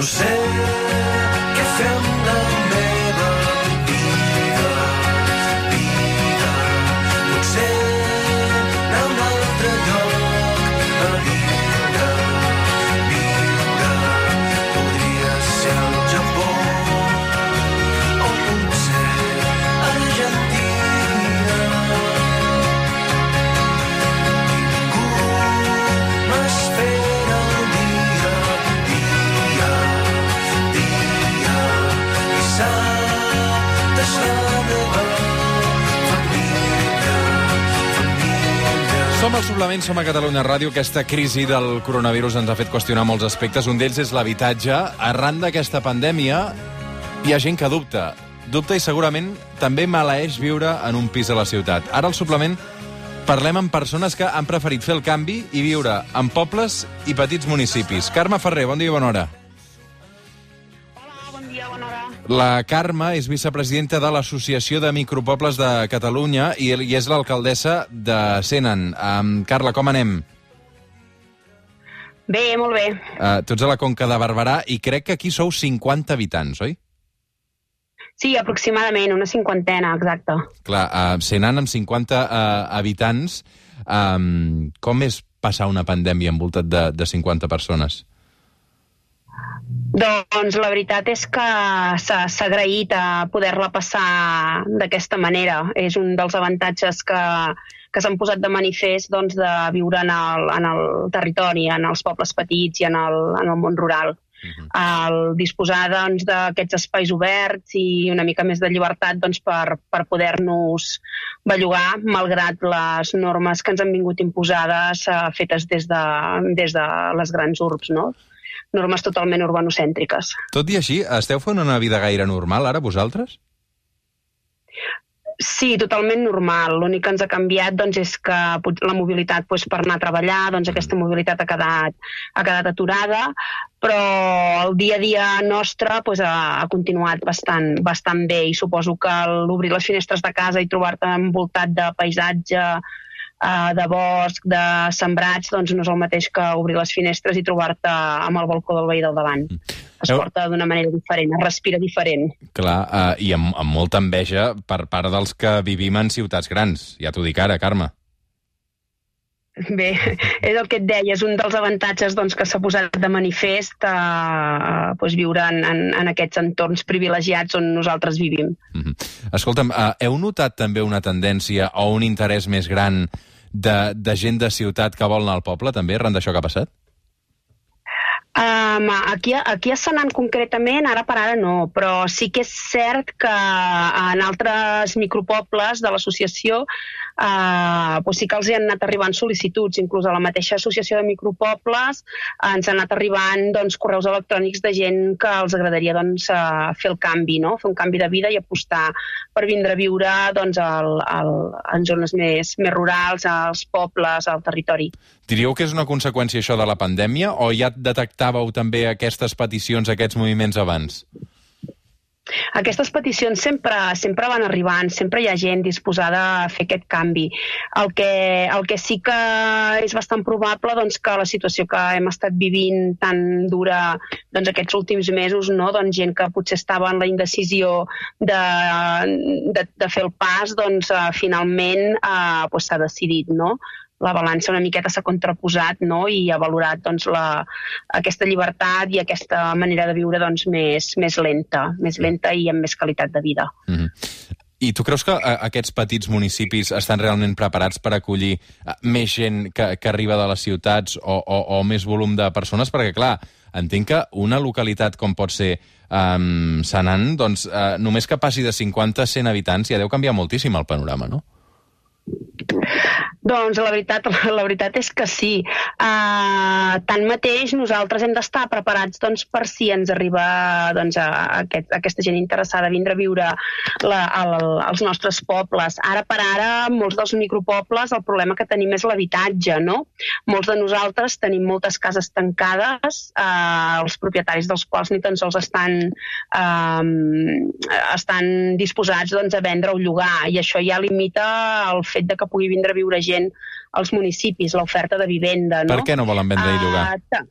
No sé Suplement, som a Catalunya Ràdio. Aquesta crisi del coronavirus ens ha fet qüestionar molts aspectes. Un d'ells és l'habitatge. Arran d'aquesta pandèmia, hi ha gent que dubta. Dubta i segurament també maleeix viure en un pis a la ciutat. Ara al Suplement parlem amb persones que han preferit fer el canvi i viure en pobles i petits municipis. Carme Ferrer, bon dia i bona hora. La Carme és vicepresidenta de l'Associació de Micropobles de Catalunya i, i és l'alcaldessa de Senan. Um, Carla, com anem? Bé, molt bé. Uh, tots a la Conca de Barberà i crec que aquí sou 50 habitants, oi? Sí, aproximadament, una cinquantena, exacte. Clar, uh, Senan amb 50 uh, habitants, um, com és passar una pandèmia envoltat de, de 50 persones? Doncs la veritat és que s'ha agraït a poder-la passar d'aquesta manera. És un dels avantatges que, que s'han posat de manifest doncs, de viure en el, en el territori, en els pobles petits i en el, en el món rural. El disposar doncs, d'aquests espais oberts i una mica més de llibertat doncs, per, per poder-nos bellugar, malgrat les normes que ens han vingut imposades eh, fetes des de, des de les grans urbs, no? Normes totalment urbanocèntriques. Tot i així, esteu fent una vida gaire normal ara, vosaltres? Sí, totalment normal. L'únic que ens ha canviat doncs, és que la mobilitat doncs, per anar a treballar, doncs, aquesta mobilitat ha quedat, ha quedat aturada, però el dia a dia nostre doncs, ha, ha continuat bastant, bastant bé i suposo que l'obrir les finestres de casa i trobar-te envoltat de paisatge, eh, de bosc, de sembrats, doncs no és el mateix que obrir les finestres i trobar-te amb el balcó del veí del davant. Es Heu- porta d'una manera diferent, es respira diferent. Clar, uh, i amb, amb molta enveja per part dels que vivim en ciutats grans. Ja t'ho dic ara, Carme. Bé, és el que et deia, és un dels avantatges doncs, que s'ha posat de manifest a, a doncs, viure en, en, en aquests entorns privilegiats on nosaltres vivim. Mm -hmm. Escolta'm, uh, heu notat també una tendència o un interès més gran de, de gent de ciutat que vol anar al poble, també, arran d'això que ha passat? Um, aquí, aquí a Senan concretament, ara per ara no, però sí que és cert que en altres micropobles de l'associació uh, doncs sí que els hi han anat arribant sol·licituds, inclús a la mateixa associació de micropobles uh, ens han anat arribant doncs, correus electrònics de gent que els agradaria doncs, uh, fer el canvi, no? fer un canvi de vida i apostar per vindre a viure doncs, al, al, en zones més, més rurals, als pobles, al territori. Diríeu que és una conseqüència això de la pandèmia o ja detectàveu també aquestes peticions, aquests moviments abans? Aquestes peticions sempre, sempre van arribant, sempre hi ha gent disposada a fer aquest canvi. El que, el que sí que és bastant probable doncs, que la situació que hem estat vivint tan dura doncs, aquests últims mesos, no? doncs, gent que potser estava en la indecisió de, de, de fer el pas, doncs, uh, finalment uh, pues, s'ha decidit. No? La balança una miqueta s'ha contraposat no? i ha valorat doncs, la, aquesta llibertat i aquesta manera de viure doncs, més, més lenta, més lenta i amb més qualitat de vida. Mm -hmm. I tu creus que eh, aquests petits municipis estan realment preparats per acollir eh, més gent que, que arriba de les ciutats o, o, o més volum de persones? Perquè, clar, entenc que una localitat com pot ser um, Senan, doncs, uh, només que passi de 50 a 100 habitants ja deu canviar moltíssim el panorama, no? Doncs la veritat, la veritat és que sí. Uh, tanmateix, nosaltres hem d'estar preparats doncs, per si ens arriba doncs, a, aquest, a aquesta gent interessada a vindre a viure la, al, als nostres pobles. Ara per ara, molts dels micropobles, el problema que tenim és l'habitatge, no? Molts de nosaltres tenim moltes cases tancades, uh, els propietaris dels quals ni tan sols estan, uh, estan disposats doncs, a vendre o llogar, i això ja limita el fet de que pugui vindre a viure gent als municipis, l'oferta de vivenda. No? Per què no volen vendre i llogar? Uh,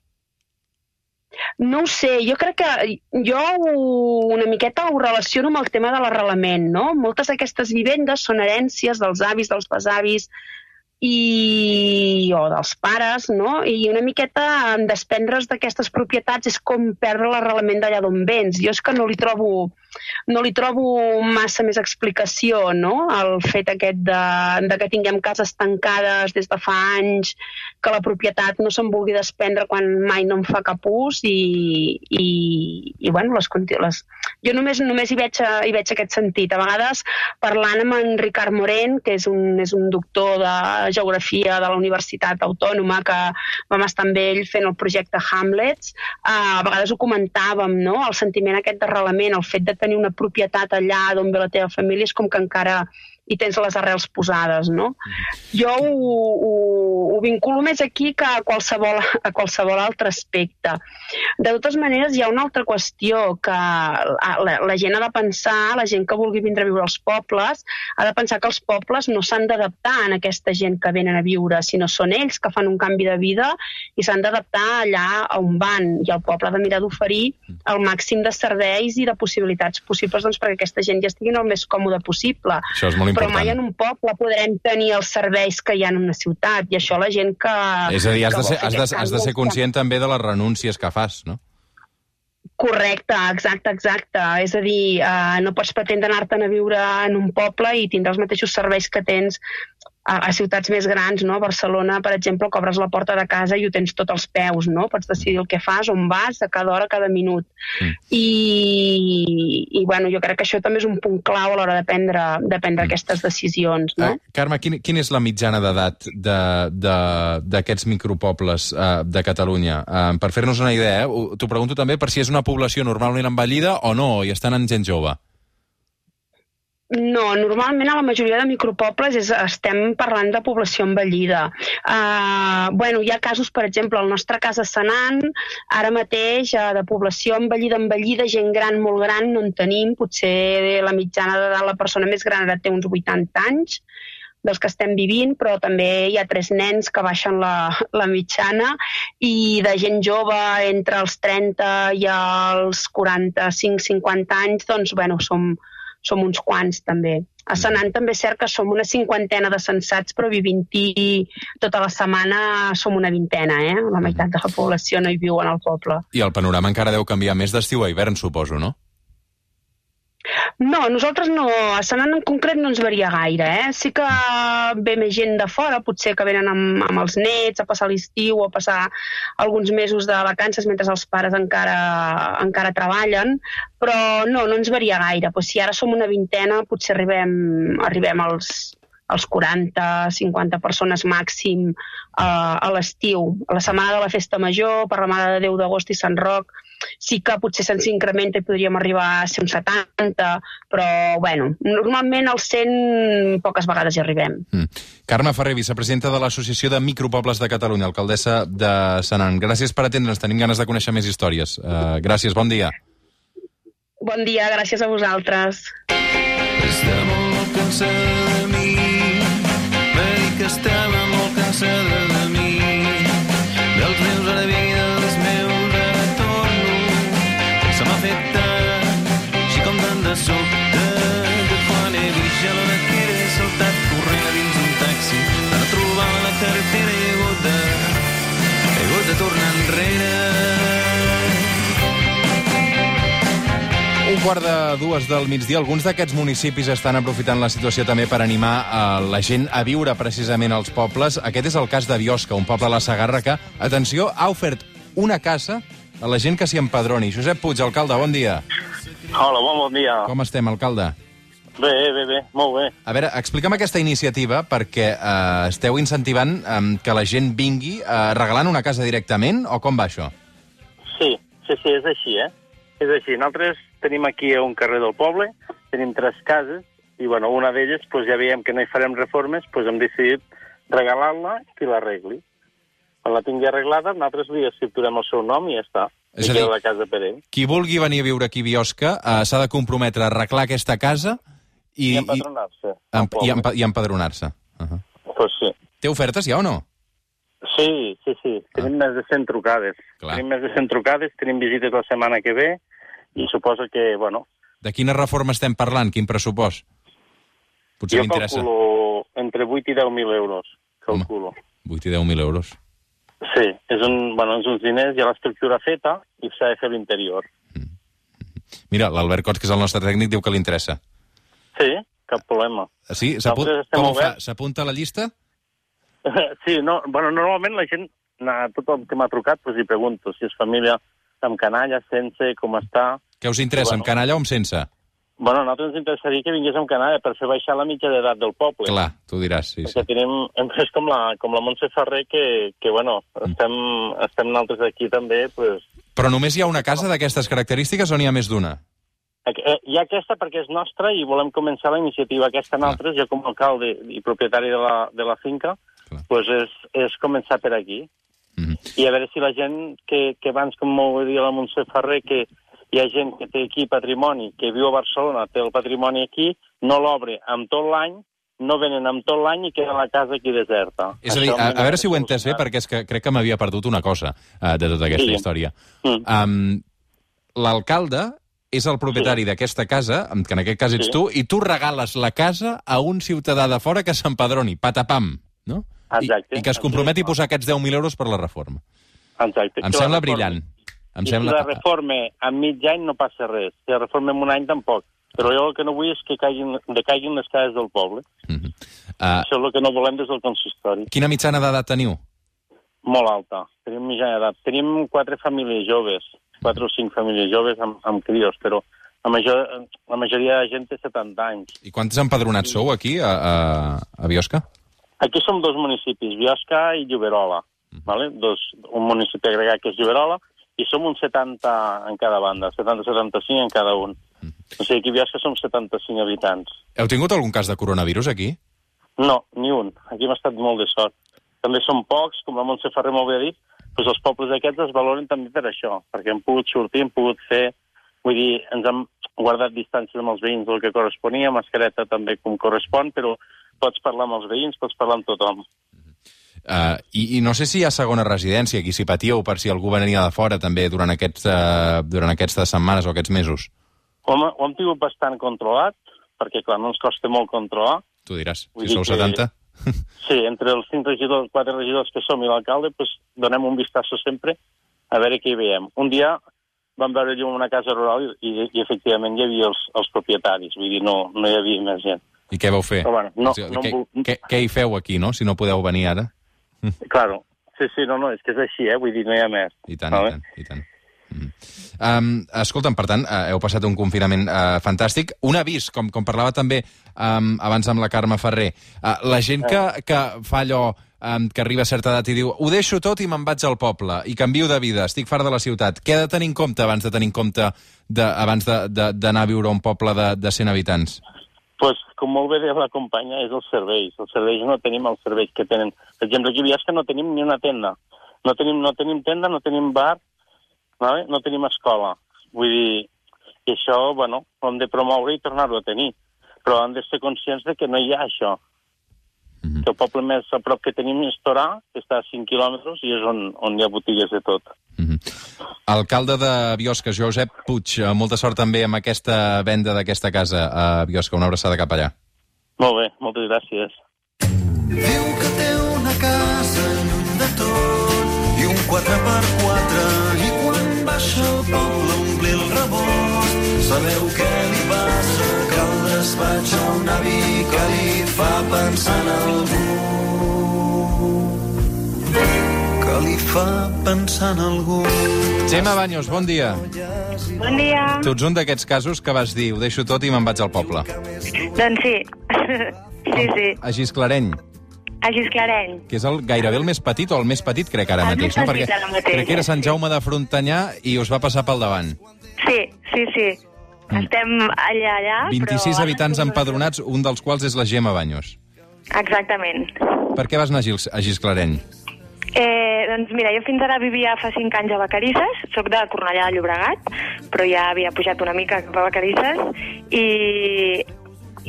No ho sé, jo crec que jo una miqueta ho relaciono amb el tema de l'arrelament, no? Moltes d'aquestes vivendes són herències dels avis, dels besavis i, o dels pares, no? I una miqueta en desprendre's d'aquestes propietats és com perdre l'arrelament d'allà d'on vens. Jo és que no li trobo no li trobo massa més explicació, no? El fet aquest de, de que tinguem cases tancades des de fa anys, que la propietat no se'n vulgui desprendre quan mai no em fa cap ús i, i, i bueno, les, les... jo només, només hi, veig, hi veig aquest sentit. A vegades, parlant amb en Ricard Morent, que és un, és un doctor de geografia de la Universitat Autònoma, que vam estar amb ell fent el projecte Hamlets, eh, a vegades ho comentàvem, no? el sentiment aquest d'arrelament, el fet de tenir una propietat allà d'on ve la teva família és com que encara hi tens les arrels posades, no? Jo ho, ho, ho vinculo més aquí que a qualsevol, a qualsevol altre aspecte. De totes maneres, hi ha una altra qüestió que la, la, gent ha de pensar, la gent que vulgui vindre a viure als pobles, ha de pensar que els pobles no s'han d'adaptar a aquesta gent que venen a viure, sinó són ells que fan un canvi de vida i s'han d'adaptar allà on van. I el poble ha de mirar d'oferir el màxim de serveis i de possibilitats possibles doncs, perquè aquesta gent ja estigui el més còmode possible Això és molt però important. mai en un poble podrem tenir els serveis que hi ha en una ciutat, i això la gent que... És a dir, has que de, ser, has, de, has de ser conscient també de les renúncies que fas, no? Correcte, exacte, exacte. És a dir, eh, no pots pretendre anar-te'n a viure en un poble i tindre els mateixos serveis que tens a, a ciutats més grans, no? A Barcelona, per exemple, cobres la porta de casa i ho tens tot als peus, no? Pots decidir el que fas, on vas, a cada hora, a cada minut. Mm. I, I, bueno, jo crec que això també és un punt clau a l'hora de prendre, de prendre aquestes decisions, no? Eh, Carme, quin, quin és la mitjana d'edat de- de- d'aquests micropobles eh, de Catalunya? Eh, per fer-nos una idea, eh, ho- t'ho pregunto també per si és una població normalment envellida o no, i estan en gent jove. No, normalment a la majoria de micropobles és, estem parlant de població envellida. Uh, bueno, hi ha casos, per exemple, al nostre cas a Senan, ara mateix uh, de població envellida, envellida, gent gran, molt gran, no en tenim. Potser la mitjana de la persona més gran ara té uns 80 anys dels que estem vivint, però també hi ha tres nens que baixen la, la mitjana i de gent jove entre els 30 i els 45-50 anys, doncs, bueno, som, som uns quants també. A Senan també és cert que som una cinquantena de censats, però vivint-hi tota la setmana som una vintena, eh? La meitat de la població no hi viu en el poble. I el panorama encara deu canviar més d'estiu a hivern, suposo, no? No, nosaltres no, a Senan en concret no ens varia gaire, eh? Sí que ve més gent de fora, potser que venen amb, amb els nets a passar l'estiu o a passar alguns mesos de vacances mentre els pares encara, encara treballen, però no, no ens varia gaire. Pues si ara som una vintena, potser arribem, arribem als, als 40, 50 persones màxim uh, a l'estiu. A la setmana de la Festa Major, per la Mare de Déu d'agost i Sant Roc, sí que potser se'ns incrementa i podríem arribar a ser uns 70, però, bueno, normalment als 100 poques vegades hi arribem. Mm. Carme Ferrer, vicepresidenta de l'Associació de Micropobles de Catalunya, alcaldessa de Senan. Gràcies per atendre'ns, tenim ganes de conèixer més històries. Uh, gràcies, bon dia. Bon dia, gràcies a vosaltres. Està molt estava molt cansada de mi, dels meus ve i dels meus que se m'ha fet tant, així com tant de sobte, que quan he vist ja he saltat corrent a dins taxi, per trobar la carretera he hagut de, he hagut de tornar enrere. Un quart de dues del migdia. Alguns d'aquests municipis estan aprofitant la situació també per animar a la gent a viure precisament als pobles. Aquest és el cas de Biosca, un poble a la Sagarra que, atenció, ha ofert una casa a la gent que s'hi empadroni. Josep Puig, alcalde, bon dia. Hola, bon, bon dia. Com estem, alcalde? Bé, bé, bé, molt bé. A veure, explica'm aquesta iniciativa perquè eh, esteu incentivant eh, que la gent vingui eh, regalant una casa directament o com va això? Sí, sí, sí, és així, eh? És així. Nosaltres tenim aquí a un carrer del poble, tenim tres cases, i bueno, una d'elles, pues, ja veiem que no hi farem reformes, pues, hem decidit regalar-la i que l'arregli. Quan la tingui arreglada, nosaltres li escripturem el seu nom i ja està. És I a dir- la casa per ell. Qui vulgui venir a viure aquí a Biosca eh, s'ha de comprometre a arreglar aquesta casa i, I, empadronar-se. i, al i, i empadronar-se. Uh -huh. Pues sí. Té ofertes ja o no? Sí, sí, sí. Tenim més de 100 trucades. Clar. Tenim més de 100 trucades, tenim visites la setmana que ve i suposo que, bueno, De quina reforma estem parlant? Quin pressupost? Potser jo calculo entre 8 i 10.000 euros. Home. Calculo. 8 i 10.000 euros. Sí, és un, bueno, és uns diners, hi ha l'estructura feta i s'ha de fer l'interior. Mira, l'Albert Cots, que és el nostre tècnic, diu que li interessa. Sí, cap problema. Sí? Fa? oberts. S'apunta a la llista? Sí, no, bueno, normalment la gent, a tot el que m'ha trucat, doncs li pregunto si és família amb canalla, sense, com està... Què us interessa, amb Bueno. canalla o amb sense? Bueno, a nosaltres ens interessaria que vingués amb canalla per fer baixar la mitja d'edat del poble. Clar, tu diràs, sí, Perquè sí. tenim, és com la, com la Montse Ferrer, que, que bueno, Mm. estem, estem nosaltres aquí també, pues, Però només hi ha una casa d'aquestes característiques o n'hi ha més d'una? Eh, Hi ha aquesta perquè és nostra i volem començar la iniciativa aquesta Clar. nosaltres, jo com a alcalde i propietari de la, de la finca, Clar. pues és, és començar per aquí. I a veure si la gent que, que abans, com m'ho dir la Montse Ferrer, que hi ha gent que té aquí patrimoni, que viu a Barcelona, té el patrimoni aquí, no l'obre amb tot l'any, no venen amb tot l'any i queda la casa aquí deserta. És a dir, a, a veure si ho he entès bé, perquè és que crec que m'havia perdut una cosa uh, de tota aquesta Sí. història. Mm. Um, L'alcalde és el propietari d'aquesta casa, que en aquest cas ets Sí. tu, i tu regales la casa a un ciutadà de fora que s'empadroni, patapam, no? Exacte. I, I que es comprometi a posar aquests 10.000 euros per la reforma. Exacte. Em Que la sembla brillant. Em I sembla... si la reforma en mig any no passa res. Si la reforma en un any tampoc. Però jo el que no vull és que caiguin, decaiguin les cases del poble. Mhm. Uh, Això és el que no volem des del consistori. quina mitjana d'edat teniu? Molt alta. Tenim mitjana edat. Tenim quatre famílies joves, quatre o cinc famílies joves amb, amb crios, però la, major, la majoria de gent té 70 anys. I quants empadronats sou aquí, a, a, a Biosca? Aquí som dos municipis, Biosca i Lloberola. Vale? Dos, un municipi agregat que és Lloberola i som uns 70 en cada banda, 70-75 en cada un. O sigui, aquí a Biosca som 75 habitants. Heu tingut algun cas de coronavirus aquí? No, ni un. Aquí hem estat molt de sort. També són pocs, com la Montse Ferrer m'ho havia dit, doncs els pobles aquests es valoren també per això, perquè hem pogut sortir, hem pogut fer... Vull dir, ens hem guardat distàncies amb els veïns del que corresponia, mascareta també com correspon, però pots parlar amb els veïns, pots parlar amb tothom. Uh, i, I no sé si hi ha segona residència, aquí si patíeu per si algú venia de fora també durant, aquests, uh, durant aquestes setmanes o aquests mesos. Ho hem, ho hem tingut bastant controlat, perquè, clar, no ens costa molt controlar. Tu diràs, Vull si sou que- 70. Sí, entre els cinc regidors, quatre regidors que som i l'alcalde, doncs donem un vistazo sempre a veure què hi veiem. Un dia vam veure llum una casa rural i, i, i efectivament hi havia els, els propietaris, vull dir, no, no hi havia més gent. I què vau fer? Però bueno, no- O sigui, no què, vol- què, què hi feu aquí, no?, si no podeu venir ara? Claro, sí, sí, no, no, és que és així, eh? vull dir, no hi ha més. I tant, Vale? i tant, i tant. Mm. Um, escolta'm, per tant, uh, heu passat un confinament uh, fantàstic. Un avís, com, com parlava també um, abans amb la Carme Ferrer. Uh, la gent que, que fa allò um, que arriba a certa edat i diu ho deixo tot i me'n vaig al poble i canvio de vida, estic fart de la ciutat. Què he de tenir en compte abans de tenir en compte de, abans d'anar a viure a un poble de, de 100 habitants? pues, com molt bé deia la companya, és els serveis. Els serveis no tenim els serveis que tenen. Per exemple, aquí a Biosca no tenim ni una tenda. No tenim, no tenim tenda, no tenim bar, vale? no tenim escola. Vull dir, i això, bueno, ho hem de promoure i tornar-ho a tenir. Però hem de ser conscients de que no hi ha això. Mhm. Que el poble més a prop que tenim és Torà, que està a 5 quilòmetres, i és on, on hi ha botigues de tot. Mm -hmm. Alcalde de Biosca, Josep Puig, eh, molta sort també amb aquesta venda d'aquesta casa a Biosca. Una abraçada cap allà. Molt bé, moltes gràcies. Diu que té una casa lluny de tot i un 4x4 i quan baixa al poble omplir el rebost sabeu què li el despatx a un avi que li fa pensar en algú que li fa pensar en algú Gemma Baños, bon dia. Bon dia. Tu ets un d'aquests casos que vas dir ho deixo tot i me'n vaig al poble. Doncs sí. sí, sí. A Gisclareny, A Gisclareny. que és el, gairebé el més petit, o el més petit crec ara El mateix, no? Perquè ara mateix, crec que era Sant sí. Jaume de Frontanyà i us va passar pel davant. Sí, sí, sí. Estem allà, allà, 26 però... habitants empadronats, un dels quals és la Gemma Baños. Exactament. Per què vas anar a, Gils, a Gisclareny? Eh, doncs mira, jo fins ara vivia fa 5 anys a Vacarisses, sóc de Cornellà de Llobregat, però ja havia pujat una mica cap a Vacarisses, i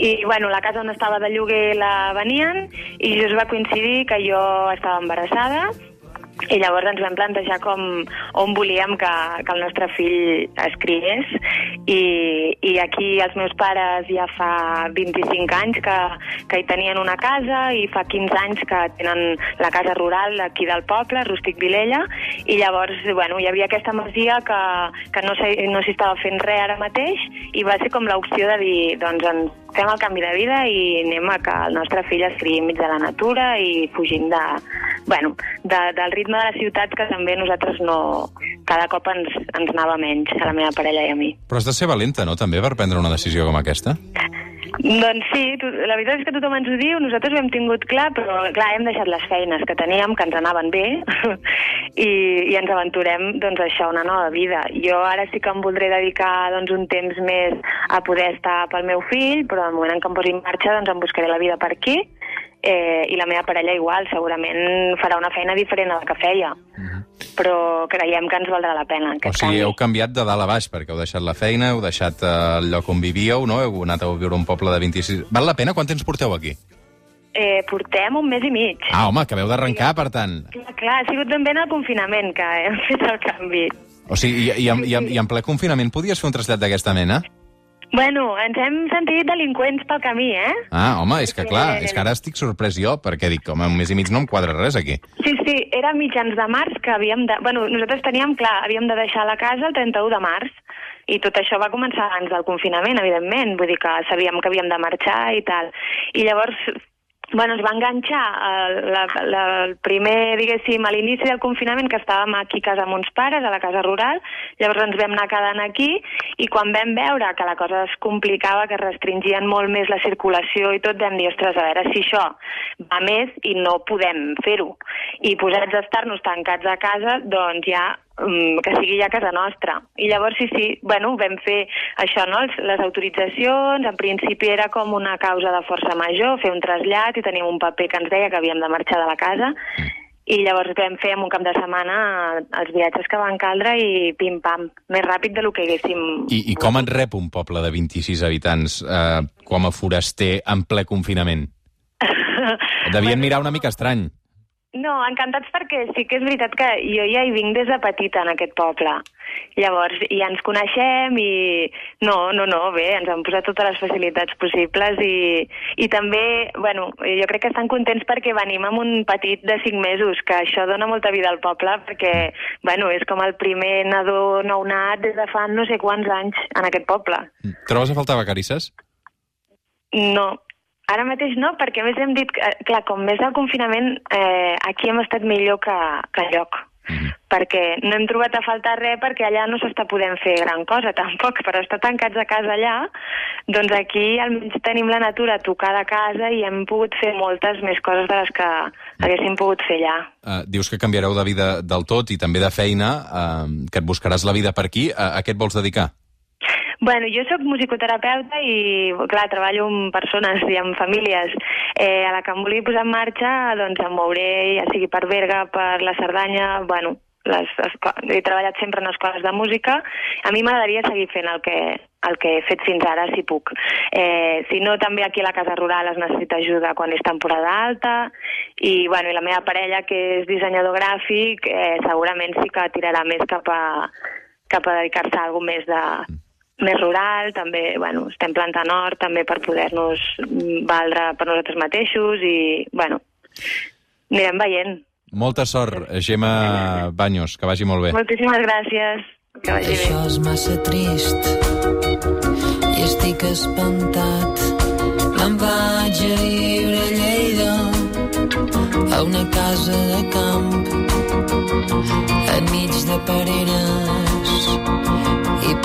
I, bueno, la casa on estava de lloguer la venien i just va coincidir que jo estava embarassada i llavors ens vam plantejar com on volíem que, que el nostre fill es criés. I, i aquí els meus pares ja fa 25 anys que, que hi tenien una casa i fa 15 anys que tenen la casa rural aquí del poble, Rústic Vilella. I llavors bueno, hi havia aquesta masia que, que no s'hi no estava fent res ara mateix i va ser com l'opció de dir doncs ens fem el canvi de vida i anem a que el nostre fill es criï enmig de la natura i fugint de, bueno, de, del ritme de la ciutat que també nosaltres no... cada cop ens, ens anava menys, a la meva parella i a mi. Però has de ser valenta, no?, també, per prendre una decisió com aquesta? Doncs sí, la veritat és que tothom ens ho diu, nosaltres ho hem tingut clar, però clar, hem deixat les feines que teníem, que ens anaven bé, i, i ens aventurem doncs, això, una nova vida. Jo ara sí que em voldré dedicar doncs, un temps més a poder estar pel meu fill, però al moment en què em posi en marxa doncs, em buscaré la vida per aquí, eh, i la meva parella igual, segurament farà una feina diferent a la que feia, uh -huh. però creiem que ens valdrà la pena. O sigui, canvi. heu canviat de dalt a baix, perquè heu deixat la feina, heu deixat eh, el lloc on vivíeu, no? Heu anat a viure un poble de 26... Val la pena? Quant temps porteu aquí? Eh, portem un mes i mig. Ah, home, acabeu d'arrencar, per tant. Clar, clar, ha sigut ben bé en el confinament que hem fet el canvi. O sigui, i, i, i, i en ple confinament podies fer un trasllat d'aquesta mena? Bueno, ens hem sentit delinqüents pel camí, eh? Ah, home, és que clar, és que ara estic sorprès jo, perquè dic, home, un mes i mig no em quadra res aquí. Sí, sí, era mitjans de març que havíem de... Bueno, nosaltres teníem clar, havíem de deixar la casa el 31 de març i tot això va començar abans del confinament, evidentment, vull dir que sabíem que havíem de marxar i tal. I llavors, bueno, es va enganxar eh, la, la, el primer, diguéssim, a l'inici del confinament, que estàvem aquí a casa amb uns pares, a la casa rural, llavors ens vam anar quedant aquí i quan vam veure que la cosa es complicava, que es restringien molt més la circulació i tot, vam dir, ostres, a veure si això va més i no podem fer-ho. I posats a estar-nos tancats a casa, doncs ja que sigui ja casa nostra. I llavors sí, sí, bueno, vam fer això, no? Les autoritzacions, en principi era com una causa de força major, fer un trasllat i teníem un paper que ens deia que havíem de marxar de la casa i llavors vam fer en un cap de setmana els viatges que van caldre i pim-pam, més ràpid de lo que haguéssim... I, I com et rep un poble de 26 habitants eh, com a foraster en ple confinament? Devien mirar una mica estrany. No, encantats perquè sí que és veritat que jo ja hi vinc des de petita en aquest poble. Llavors, ja ens coneixem i... No, no, no, bé, ens han posat totes les facilitats possibles i, i també, bueno, jo crec que estan contents perquè venim amb un petit de 5 mesos, que això dona molta vida al poble perquè, bueno, és com el primer nadó nounat des de fa no sé quants anys en aquest poble. Trobes a faltar vacarisses? No, ara mateix no, perquè més hem dit que, eh, clar, com més del confinament, eh, aquí hem estat millor que, que enlloc. Mm -hmm. perquè no hem trobat a faltar res perquè allà no s'està podent fer gran cosa tampoc, però estar tancats a casa allà, doncs aquí almenys tenim la natura a casa i hem pogut fer moltes més coses de les que haguéssim pogut fer allà. Uh, dius que canviareu de vida del tot i també de feina, uh, que et buscaràs la vida per aquí. Uh, a què et vols dedicar? Bueno, jo sóc musicoterapeuta i, clar, treballo amb persones i amb famílies. Eh, a la que em vulgui posar en marxa, doncs em mouré, ja sigui per Berga, per la Cerdanya, bueno, les, he treballat sempre en escoles de música. A mi m'agradaria seguir fent el que, el que he fet fins ara, si puc. Eh, si no, també aquí a la Casa Rural es necessita ajuda quan és temporada alta. I, bueno, i la meva parella, que és dissenyador gràfic, eh, segurament sí que tirarà més cap a, cap a dedicar-se a alguna més de més rural, també, bueno, estem plantant hort també per poder-nos valdre per nosaltres mateixos i, bueno, anirem veient. Molta sort, Gemma Baños, que vagi molt bé. Moltíssimes gràcies. Que vagi bé. Això és massa trist i estic espantat. Me'n vaig a viure a Lleida a una casa de camp enmig de pereres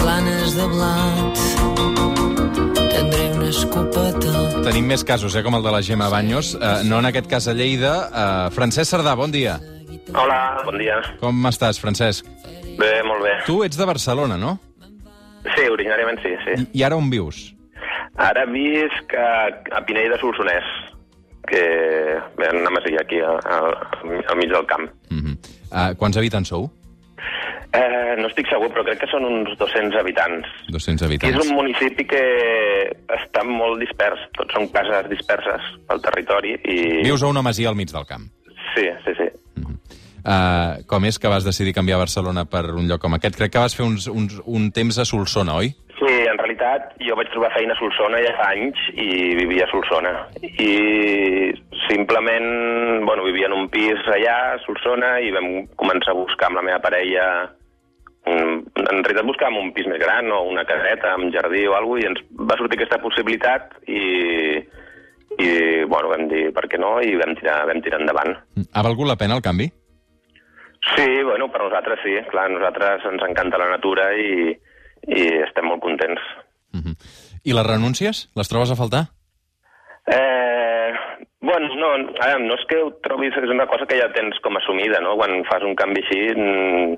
planes de blat. Tendré una escopeta Tenim més casos, eh, com el de la Gemma Baños. Uh, no en aquest cas a Lleida. Uh, Francesc Cerdà, bon dia. Hola, bon dia. Com estàs, Francesc? Bé, molt bé. Tu ets de Barcelona, no? Sí, originàriament sí, sí. I, i ara on vius? Ara visc a, a Pinell de Solsonès, que bé, una masia aquí a, a, al mig del camp. Uh -huh. uh, quants habitants sou? Eh, no estic segur, però crec que són uns 200 habitants. 200 I és habitants. un municipi que està molt dispers, tots són cases disperses pel territori i... Vius a una masia al mig del camp. Sí, sí, sí. Uh, com és que vas decidir canviar Barcelona per un lloc com aquest? Crec que vas fer uns, uns, un temps a Solsona, oi? Sí, en realitat jo vaig trobar feina a Solsona ja fa anys i vivia a Solsona. I simplement, bueno, vivia en un pis allà, a Solsona, i vam començar a buscar amb la meva parella en realitat buscàvem un pis més gran o una caseta amb jardí o alguna i ens va sortir aquesta possibilitat i, i bueno, vam dir per què no i vam tirar, vam tirar endavant. Ha valgut la pena el canvi? Sí, bueno, per nosaltres sí. Clar, nosaltres ens encanta la natura i, i estem molt contents. Uh -huh. I les renúncies? Les trobes a faltar? Eh, bueno, no, a veure, no és que ho trobis, és una cosa que ja tens com assumida, no? Quan fas un canvi així, mm,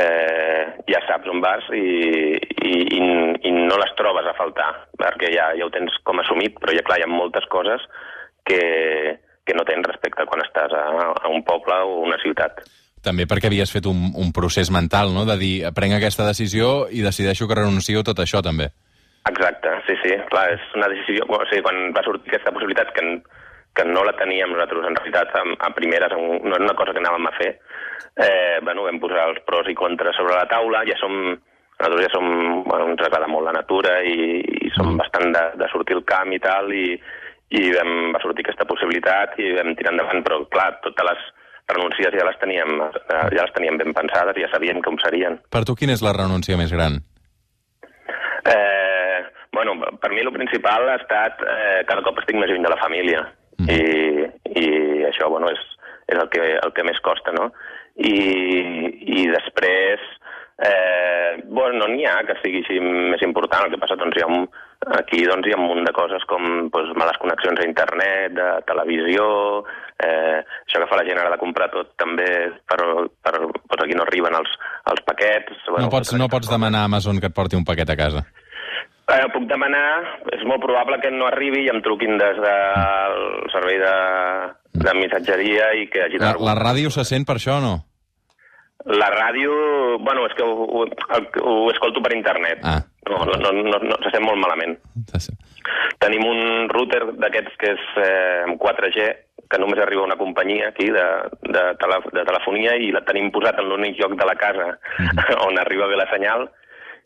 eh, ja saps on vas i, i, i, i no les trobes a faltar, perquè ja, ja ho tens com assumit, però ja, clar, hi ha moltes coses que, que no tens respecte quan estàs a, a un poble o una ciutat. També perquè havies fet un, un procés mental, no?, de dir, prenc aquesta decisió i decideixo que renuncio a tot això, també. Exacte, sí, sí, clar, és una decisió... O sigui, quan va sortir aquesta possibilitat que, que no la teníem nosaltres, en realitat, a, a primeres, no era una cosa que anàvem a fer, eh, bueno, vam posar els pros i contres sobre la taula, ja som... Nosaltres ja som... Bueno, ens agrada molt la natura i, i som Mm. bastant de, de sortir al camp i tal, i, i vam, va sortir aquesta possibilitat i vam tirar endavant, però, clar, totes les renúncies ja les teníem, ja les teníem ben pensades, ja sabíem com serien. Per tu, quina és la renúncia més gran? Eh, bueno, per mi el principal ha estat eh, cada cop estic més lluny de la família Mhm. I, i això bueno, és, és el, que, el que més costa, no? I, i després, eh, bueno, no n'hi ha que sigui així més important, el que passa doncs hi ha un, aquí doncs, hi ha un munt de coses com doncs, males connexions a internet, de televisió, eh, això que fa la gent ara de comprar tot també, per, per, doncs aquí no arriben els, els paquets. No pots, no pots demanar a Amazon que et porti un paquet a casa. Eh, puc demanar, és molt probable que no arribi i em truquin des del servei de, de missatgeria i que hagi La, la ràdio se sent per això o no? La ràdio, bueno, és que ho, ho, ho escolto per internet. Ah. No, no, no, no, no, se sent molt malament. Tenim un router d'aquests que és eh, amb 4G, que només arriba una companyia aquí de, de, tele, de telefonia i la tenim posat en l'únic lloc de la casa on arriba bé la senyal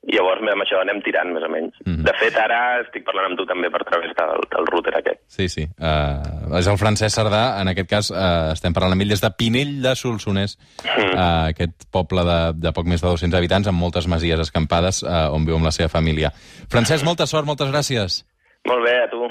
llavors amb això anem tirant, més o menys. Mhm. De fet, ara estic parlant amb tu també per través del, del router aquest. Sí, sí. Uh, és el Francesc Cerdà, en aquest cas uh, estem parlant amb ell des de Pinell de Solsonès, uh, aquest poble de, de poc més de 200 habitants amb moltes masies escampades uh, on viu amb la seva família. Francesc, molta sort, moltes gràcies. Molt bé, a tu.